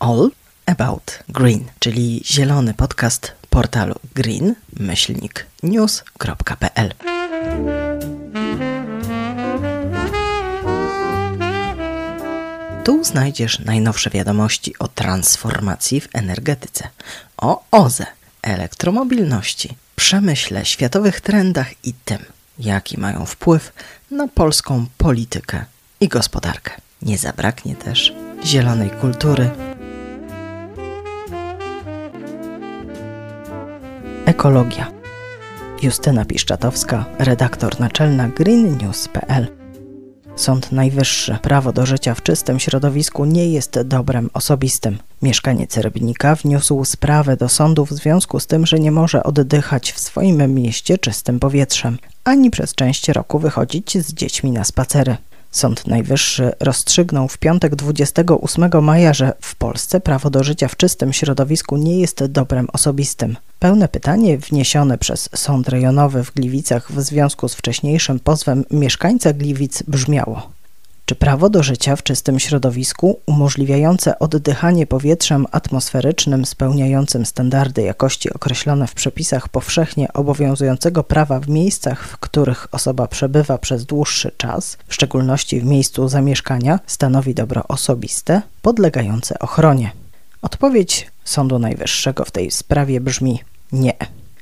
All About Green, czyli zielony podcast portalu green-news.pl. Tu znajdziesz najnowsze wiadomości o transformacji w energetyce, o OZE, elektromobilności, przemyśle, światowych trendach i tym, jaki mają wpływ na polską politykę i gospodarkę. Nie zabraknie też zielonej kultury. Ekologia. Justyna Piszczatowska, redaktor naczelna greennews.pl. Sąd Najwyższy. Prawo do życia w czystym środowisku nie jest dobrem osobistym. Mieszkaniec Rybnika wniósł sprawę do sądu w związku z tym, że nie może oddychać w swoim mieście czystym powietrzem, ani przez część roku wychodzić z dziećmi na spacery. Sąd Najwyższy rozstrzygnął w piątek 28 maja, że w Polsce prawo do życia w czystym środowisku nie jest dobrem osobistym. Pełne pytanie wniesione przez Sąd Rejonowy w Gliwicach w związku z wcześniejszym pozwem mieszkańca Gliwic brzmiało: czy prawo do życia w czystym środowisku, umożliwiające oddychanie powietrzem atmosferycznym spełniającym standardy jakości określone w przepisach powszechnie obowiązującego prawa w miejscach, w których osoba przebywa przez dłuższy czas, w szczególności w miejscu zamieszkania, stanowi dobro osobiste podlegające ochronie? Odpowiedź Sądu Najwyższego w tej sprawie brzmi nie.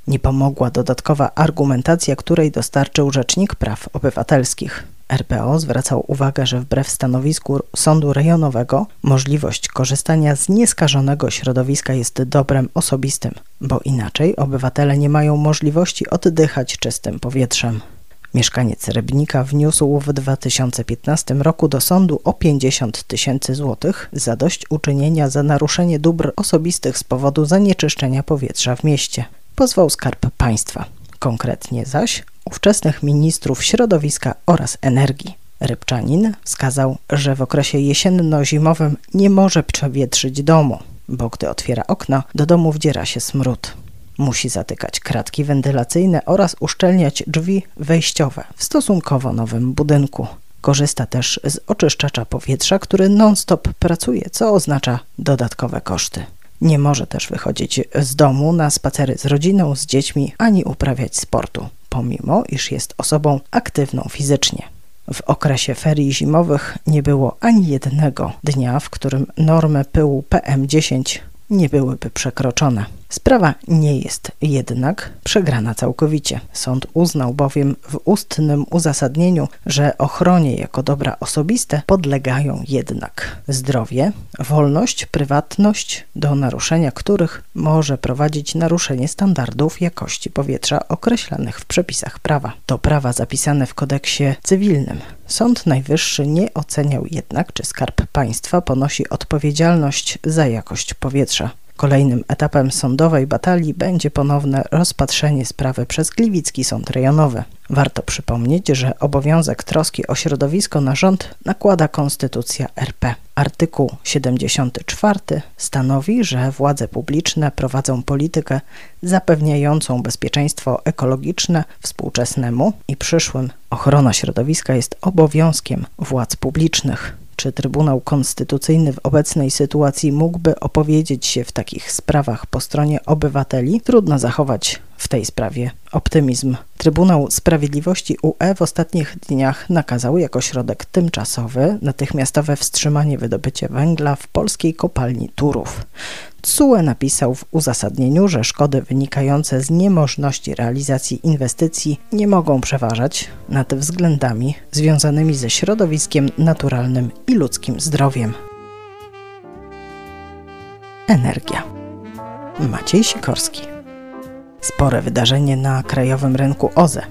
Nie pomogła dodatkowa argumentacja, której dostarczył Rzecznik Praw Obywatelskich. RPO zwracał uwagę, że wbrew stanowisku sądu rejonowego możliwość korzystania z nieskażonego środowiska jest dobrem osobistym, bo inaczej obywatele nie mają możliwości oddychać czystym powietrzem. Mieszkaniec Rybnika wniósł w 2015 roku do sądu o 50 tysięcy złotych za dość uczynienia za naruszenie dóbr osobistych z powodu zanieczyszczenia powietrza w mieście. Pozwał Skarb Państwa. Konkretnie zaś ówczesnych ministrów środowiska oraz energii. Rybczanin wskazał, że w okresie jesienno-zimowym nie może przewietrzyć domu, bo gdy otwiera okno, do domu wdziera się smród. Musi zatykać kratki wentylacyjne oraz uszczelniać drzwi wejściowe w stosunkowo nowym budynku. Korzysta też z oczyszczacza powietrza, który non-stop pracuje, co oznacza dodatkowe koszty. Nie może też wychodzić z domu na spacery z rodziną, z dziećmi, ani uprawiać sportu pomimo iż jest osobą aktywną fizycznie. W okresie ferii zimowych nie było ani jednego dnia, w którym normy pyłu PM10 nie byłyby przekroczone. Sprawa nie jest jednak przegrana całkowicie. Sąd uznał bowiem w ustnym uzasadnieniu, że ochronie jako dobra osobiste podlegają jednak zdrowie, wolność, prywatność, do naruszenia których może prowadzić naruszenie standardów jakości powietrza określanych w przepisach prawa. To prawa zapisane w kodeksie cywilnym. Sąd Najwyższy nie oceniał jednak, czy Skarb Państwa ponosi odpowiedzialność za jakość powietrza. Kolejnym etapem sądowej batalii będzie ponowne rozpatrzenie sprawy przez Gliwicki Sąd Rejonowy. Warto przypomnieć, że obowiązek troski o środowisko na rząd nakłada Konstytucja RP. Artykuł 74 stanowi, że władze publiczne prowadzą politykę zapewniającą bezpieczeństwo ekologiczne współczesnemu i przyszłym. Ochrona środowiska jest obowiązkiem władz publicznych. Czy Trybunał Konstytucyjny w obecnej sytuacji mógłby opowiedzieć się w takich sprawach po stronie obywateli? Trudno zachować w tej sprawie optymizm. Trybunał Sprawiedliwości UE w ostatnich dniach nakazał jako środek tymczasowy natychmiastowe wstrzymanie wydobycia węgla w polskiej kopalni Turów. TSUE napisał w uzasadnieniu, że szkody wynikające z niemożności realizacji inwestycji nie mogą przeważać nad względami związanymi ze środowiskiem naturalnym i ludzkim zdrowiem. Energia. Maciej Sikorski. Spore wydarzenie na krajowym rynku OZE.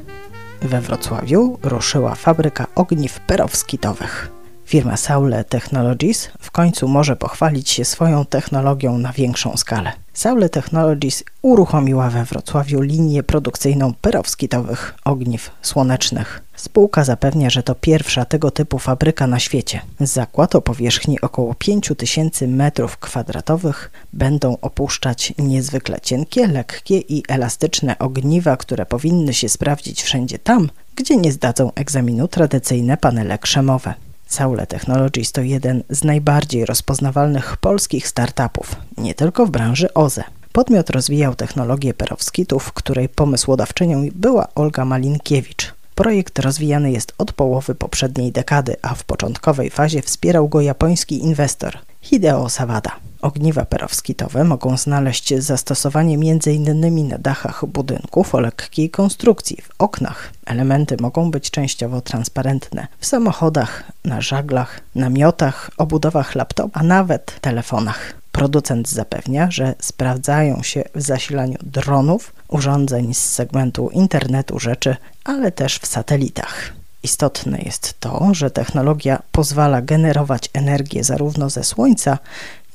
We Wrocławiu ruszyła fabryka ogniw perowskitowych. Firma Saule Technologies w końcu może pochwalić się swoją technologią na większą skalę. Saule Technologies uruchomiła we Wrocławiu linię produkcyjną perowskitowych ogniw słonecznych. Spółka zapewnia, że to pierwsza tego typu fabryka na świecie. Zakład o powierzchni około 5000 m2 będą opuszczać niezwykle cienkie, lekkie i elastyczne ogniwa, które powinny się sprawdzić wszędzie tam, gdzie nie zdadzą egzaminu tradycyjne panele krzemowe. Saule Technologies to jeden z najbardziej rozpoznawalnych polskich startupów, nie tylko w branży OZE. Podmiot rozwijał technologię perowskitów, której pomysłodawczynią była Olga Malinkiewicz. Projekt rozwijany jest od połowy poprzedniej dekady, a w początkowej fazie wspierał go japoński inwestor Hideo Sawada. Ogniwa perowskitowe mogą znaleźć zastosowanie m.in. na dachach budynków o lekkiej konstrukcji, w oknach. Elementy mogą być częściowo transparentne, w samochodach, na żaglach, namiotach, obudowach laptop, a nawet telefonach. Producent zapewnia, że sprawdzają się w zasilaniu dronów, urządzeń z segmentu internetu rzeczy, ale też w satelitach. Istotne jest to, że technologia pozwala generować energię zarówno ze słońca,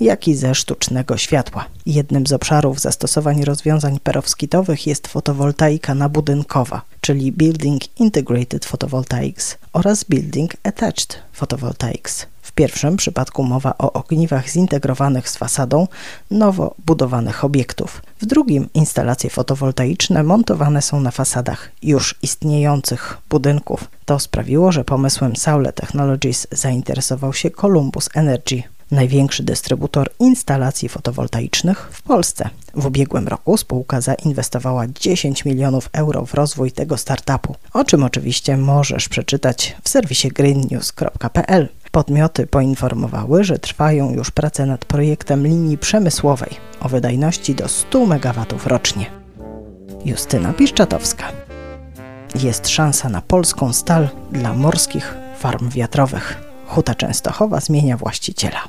jak i ze sztucznego światła. Jednym z obszarów zastosowań rozwiązań perowskitowych jest fotowoltaika nabudynkowa, czyli Building Integrated Photovoltaics oraz Building Attached Photovoltaics. W pierwszym przypadku mowa o ogniwach zintegrowanych z fasadą nowo budowanych obiektów. W drugim instalacje fotowoltaiczne montowane są na fasadach już istniejących budynków. To sprawiło, że pomysłem Saule Technologies zainteresował się Columbus Energy największy dystrybutor instalacji fotowoltaicznych w Polsce. W ubiegłym roku spółka zainwestowała 10 milionów euro w rozwój tego startupu, o czym oczywiście możesz przeczytać w serwisie greennews.pl. Podmioty poinformowały, że trwają już prace nad projektem linii przemysłowej o wydajności do 100 MW rocznie. Justyna Piszczatowska. Jest szansa na polską stal dla morskich farm wiatrowych. Huta Częstochowa zmienia właściciela.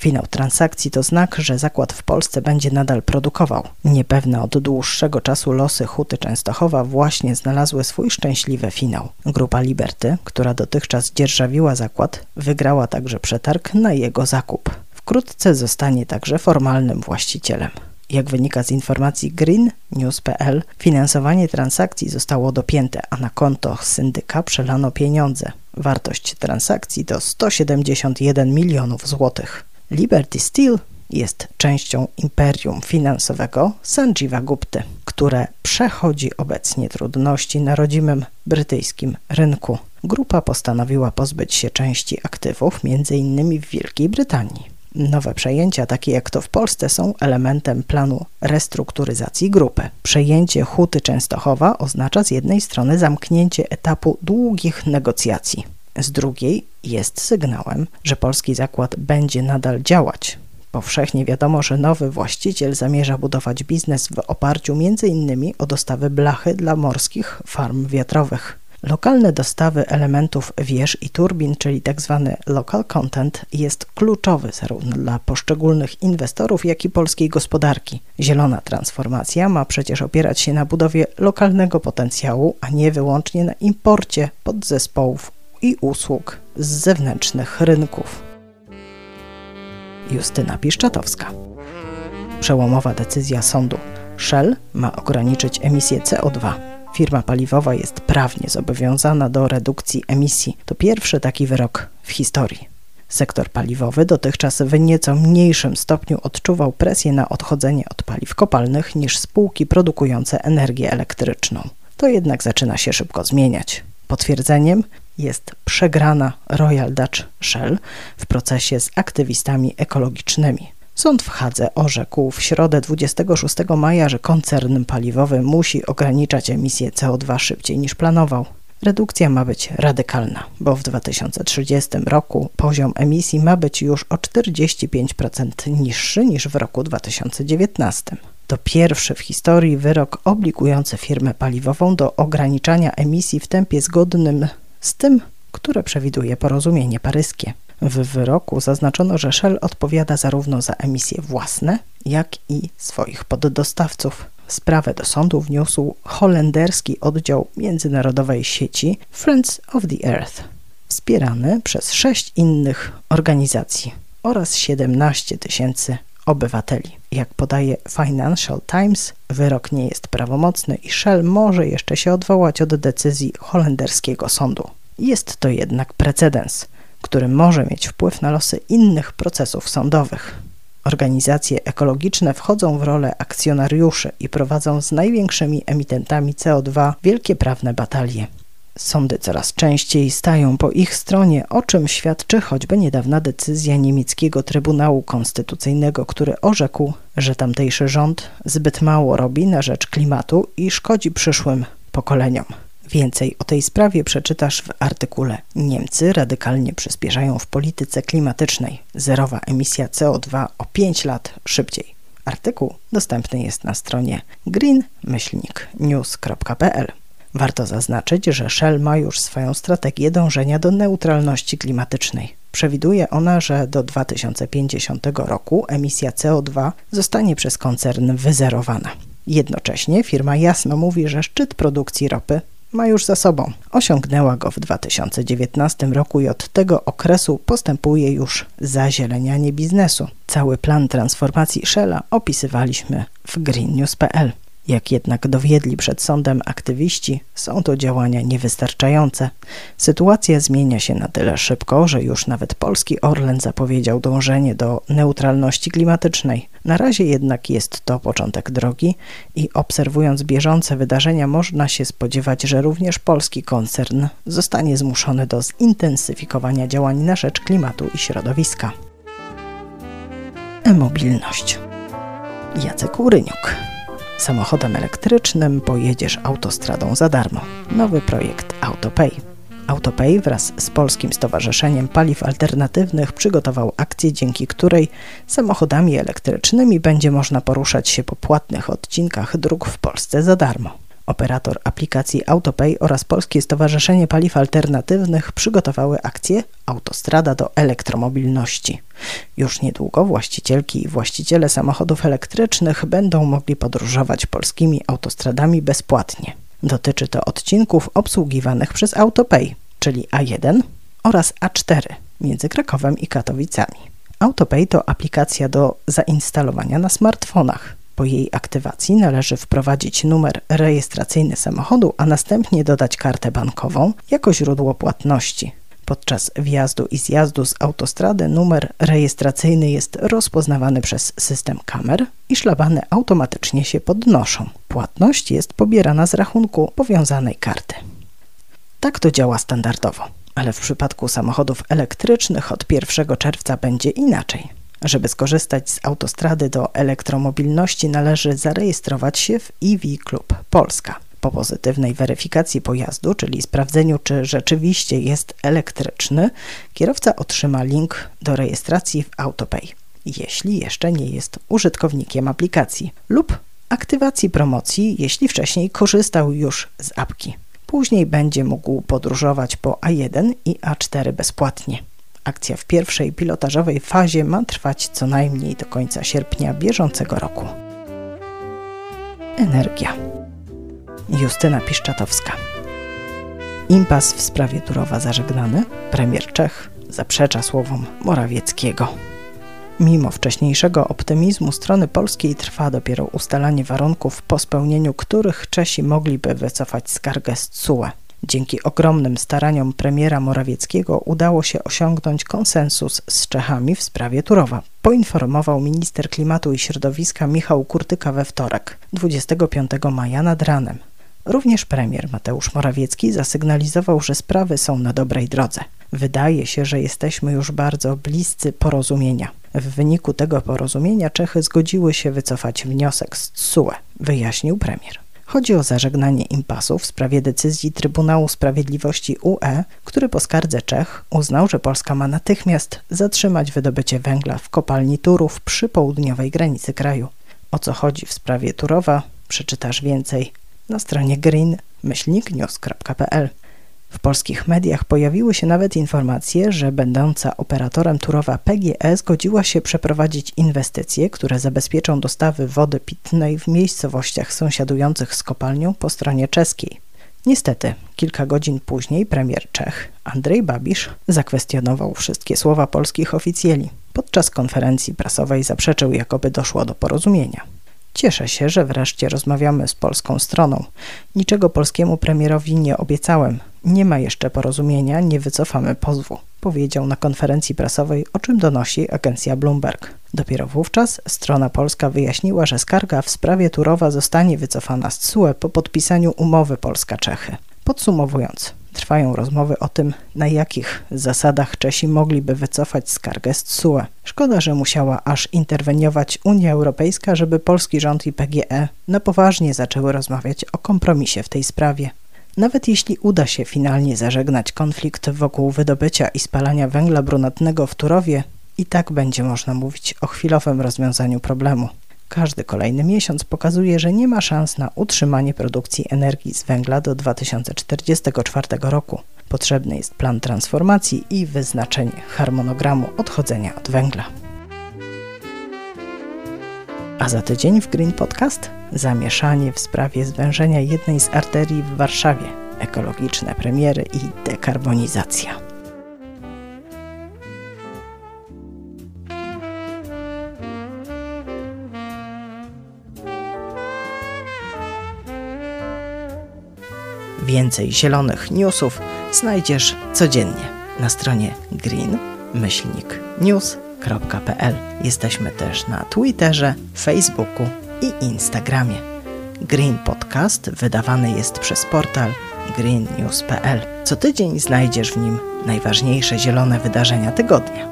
Finał transakcji to znak, że zakład w Polsce będzie nadal produkował. Niepewne od dłuższego czasu losy Huty Częstochowa właśnie znalazły swój szczęśliwy finał. Grupa Liberty, która dotychczas dzierżawiła zakład, wygrała także przetarg na jego zakup. Wkrótce zostanie także formalnym właścicielem. Jak wynika z informacji Green News.pl, finansowanie transakcji zostało dopięte, a na konto syndyka przelano pieniądze. Wartość transakcji to 171 milionów złotych. Liberty Steel jest częścią imperium finansowego Sanjeeva Gupty, które przechodzi obecnie trudności na rodzimym brytyjskim rynku. Grupa postanowiła pozbyć się części aktywów, m.in. w Wielkiej Brytanii. Nowe przejęcia, takie jak to w Polsce, są elementem planu restrukturyzacji grupy. Przejęcie Huty Częstochowa oznacza z jednej strony zamknięcie etapu długich negocjacji z drugiej jest sygnałem, że polski zakład będzie nadal działać. Powszechnie wiadomo, że nowy właściciel zamierza budować biznes w oparciu m.in. o dostawy blachy dla morskich farm wiatrowych. Lokalne dostawy elementów wież i turbin, czyli tzw. Tak local content, jest kluczowy zarówno dla poszczególnych inwestorów, jak i polskiej gospodarki. Zielona transformacja ma przecież opierać się na budowie lokalnego potencjału, a nie wyłącznie na imporcie podzespołów i usług z zewnętrznych rynków. Justyna Piszczatowska. Przełomowa decyzja sądu. Shell ma ograniczyć emisję CO2. Firma paliwowa jest prawnie zobowiązana do redukcji emisji. To pierwszy taki wyrok w historii. Sektor paliwowy dotychczas w nieco mniejszym stopniu odczuwał presję na odchodzenie od paliw kopalnych niż spółki produkujące energię elektryczną. To jednak zaczyna się szybko zmieniać. Potwierdzeniem jest przegrana Royal Dutch Shell w procesie z aktywistami ekologicznymi. Sąd w Hadze orzekł w środę 26 maja, że koncern paliwowy musi ograniczać emisję CO2 szybciej niż planował. Redukcja ma być radykalna, bo w 2030 roku poziom emisji ma być już o 45% niższy niż w roku 2019. To pierwszy w historii wyrok obligujący firmę paliwową do ograniczania emisji w tempie zgodnym z tym, które przewiduje porozumienie paryskie. W wyroku zaznaczono, że Shell odpowiada zarówno za emisje własne, jak i swoich poddostawców. Sprawę do sądu wniósł holenderski oddział międzynarodowej sieci Friends of the Earth, wspierany przez sześć innych organizacji oraz 17 tysięcy obywateli. Jak podaje Financial Times, wyrok nie jest prawomocny i Shell może jeszcze się odwołać od decyzji holenderskiego sądu. Jest to jednak precedens, który może mieć wpływ na losy innych procesów sądowych. Organizacje ekologiczne wchodzą w rolę akcjonariuszy i prowadzą z największymi emitentami CO2 wielkie prawne batalie. Sądy coraz częściej stają po ich stronie, o czym świadczy choćby niedawna decyzja niemieckiego Trybunału Konstytucyjnego, który orzekł, że tamtejszy rząd zbyt mało robi na rzecz klimatu i szkodzi przyszłym pokoleniom. Więcej o tej sprawie przeczytasz w artykule Niemcy radykalnie przyspieszają w polityce klimatycznej. Zerowa emisja CO2 o 5 lat szybciej. Artykuł dostępny jest na stronie green-news.pl. Warto zaznaczyć, że Shell ma już swoją strategię dążenia do neutralności klimatycznej. Przewiduje ona, że do 2050 roku emisja CO2 zostanie przez koncern wyzerowana. Jednocześnie firma jasno mówi, że szczyt produkcji ropy ma już za sobą. Osiągnęła go w 2019 roku i od tego okresu postępuje już zazielenianie biznesu. Cały plan transformacji Shella opisywaliśmy w greennews.pl. Jak jednak dowiedli przed sądem aktywiści, są to działania niewystarczające. Sytuacja zmienia się na tyle szybko, że już nawet polski Orlen zapowiedział dążenie do neutralności klimatycznej. Na razie jednak jest to początek drogi i obserwując bieżące wydarzenia można się spodziewać, że również polski koncern zostanie zmuszony do zintensyfikowania działań na rzecz klimatu i środowiska. E-mobilność. Jacek Uryniuk Samochodem elektrycznym pojedziesz autostradą za darmo. Nowy projekt AutoPay. AutoPay wraz z Polskim Stowarzyszeniem Paliw Alternatywnych przygotował akcję, dzięki której samochodami elektrycznymi będzie można poruszać się po płatnych odcinkach dróg w Polsce za darmo. Operator aplikacji AutoPay oraz Polskie Stowarzyszenie Paliw Alternatywnych przygotowały akcję Autostrada do elektromobilności. Już niedługo właścicielki i właściciele samochodów elektrycznych będą mogli podróżować polskimi autostradami bezpłatnie. Dotyczy to odcinków obsługiwanych przez AutoPay, czyli A1 oraz A4 między Krakowem i Katowicami. AutoPay to aplikacja do zainstalowania na smartfonach. Po jej aktywacji należy wprowadzić numer rejestracyjny samochodu, a następnie dodać kartę bankową jako źródło płatności. Podczas wjazdu i zjazdu z autostrady numer rejestracyjny jest rozpoznawany przez system kamer i szlabany automatycznie się podnoszą. Płatność jest pobierana z rachunku powiązanej karty. Tak to działa standardowo, ale w przypadku samochodów elektrycznych od 1 czerwca będzie inaczej. Żeby skorzystać z autostrady do elektromobilności należy zarejestrować się w EV Club Polska. Po pozytywnej weryfikacji pojazdu, czyli sprawdzeniu, czy rzeczywiście jest elektryczny, kierowca otrzyma link do rejestracji w AutoPay, jeśli jeszcze nie jest użytkownikiem aplikacji, lub aktywacji promocji, jeśli wcześniej korzystał już z apki. Później będzie mógł podróżować po A1 i A4 bezpłatnie. Akcja w pierwszej pilotażowej fazie ma trwać co najmniej do końca sierpnia bieżącego roku. Energia. Justyna Piszczatowska. Impas w sprawie Turowa zażegnany. Premier Czech zaprzecza słowom Morawieckiego. Mimo wcześniejszego optymizmu strony polskiej trwa dopiero ustalanie warunków, po spełnieniu których Czesi mogliby wycofać skargę z CUE. Dzięki ogromnym staraniom premiera Morawieckiego udało się osiągnąć konsensus z Czechami w sprawie Turowa, poinformował minister klimatu i środowiska Michał Kurtyka we wtorek, 25 maja nad ranem. Również premier Mateusz Morawiecki zasygnalizował, że sprawy są na dobrej drodze. Wydaje się, że jesteśmy już bardzo bliscy porozumienia. W wyniku tego porozumienia Czechy zgodziły się wycofać wniosek z TSUE, wyjaśnił premier. Chodzi o zażegnanie impasu w sprawie decyzji Trybunału Sprawiedliwości UE, który po skardze Czech uznał, że Polska ma natychmiast zatrzymać wydobycie węgla w kopalni Turów przy południowej granicy kraju. O co chodzi w sprawie Turowa, przeczytasz więcej na stronie green-news.pl. W polskich mediach pojawiły się nawet informacje, że będąca operatorem Turowa PGE zgodziła się przeprowadzić inwestycje, które zabezpieczą dostawy wody pitnej w miejscowościach sąsiadujących z kopalnią po stronie czeskiej. Niestety, kilka godzin później premier Czech Andrzej Babisz zakwestionował wszystkie słowa polskich oficjeli. Podczas konferencji prasowej zaprzeczył, jakoby doszło do porozumienia. Cieszę się, że wreszcie rozmawiamy z polską stroną. Niczego polskiemu premierowi nie obiecałem. Nie ma jeszcze porozumienia, nie wycofamy pozwu, powiedział na konferencji prasowej, o czym donosi agencja Bloomberg. Dopiero wówczas strona polska wyjaśniła, że skarga w sprawie Turowa zostanie wycofana z CUE po podpisaniu umowy Polska-Czechy. Podsumowując, Trwają rozmowy o tym, na jakich zasadach Czesi mogliby wycofać skargę z TSUE. Szkoda, że musiała aż interweniować Unia Europejska, żeby polski rząd i PGE na poważnie zaczęły rozmawiać o kompromisie w tej sprawie. Nawet jeśli uda się finalnie zażegnać konflikt wokół wydobycia i spalania węgla brunatnego w Turowie, i tak będzie można mówić o chwilowym rozwiązaniu problemu. Każdy kolejny miesiąc pokazuje, że nie ma szans na utrzymanie produkcji energii z węgla do 2044 roku. Potrzebny jest plan transformacji i wyznaczenie harmonogramu odchodzenia od węgla. A za tydzień w Green Podcast? Zamieszanie w sprawie zwężenia jednej z arterii w Warszawie, ekologiczne premiery i dekarbonizacja. Więcej zielonych newsów znajdziesz codziennie na stronie Jesteśmy też na Twitterze, Facebooku i Instagramie. Green Podcast wydawany jest przez portal greennews.pl. Co tydzień znajdziesz w nim najważniejsze zielone wydarzenia tygodnia.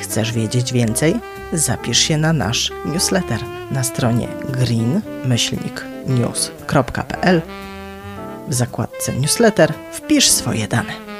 Chcesz wiedzieć więcej? Zapisz się na nasz newsletter na stronie green-news.pl. W zakładce newsletter wpisz swoje dane.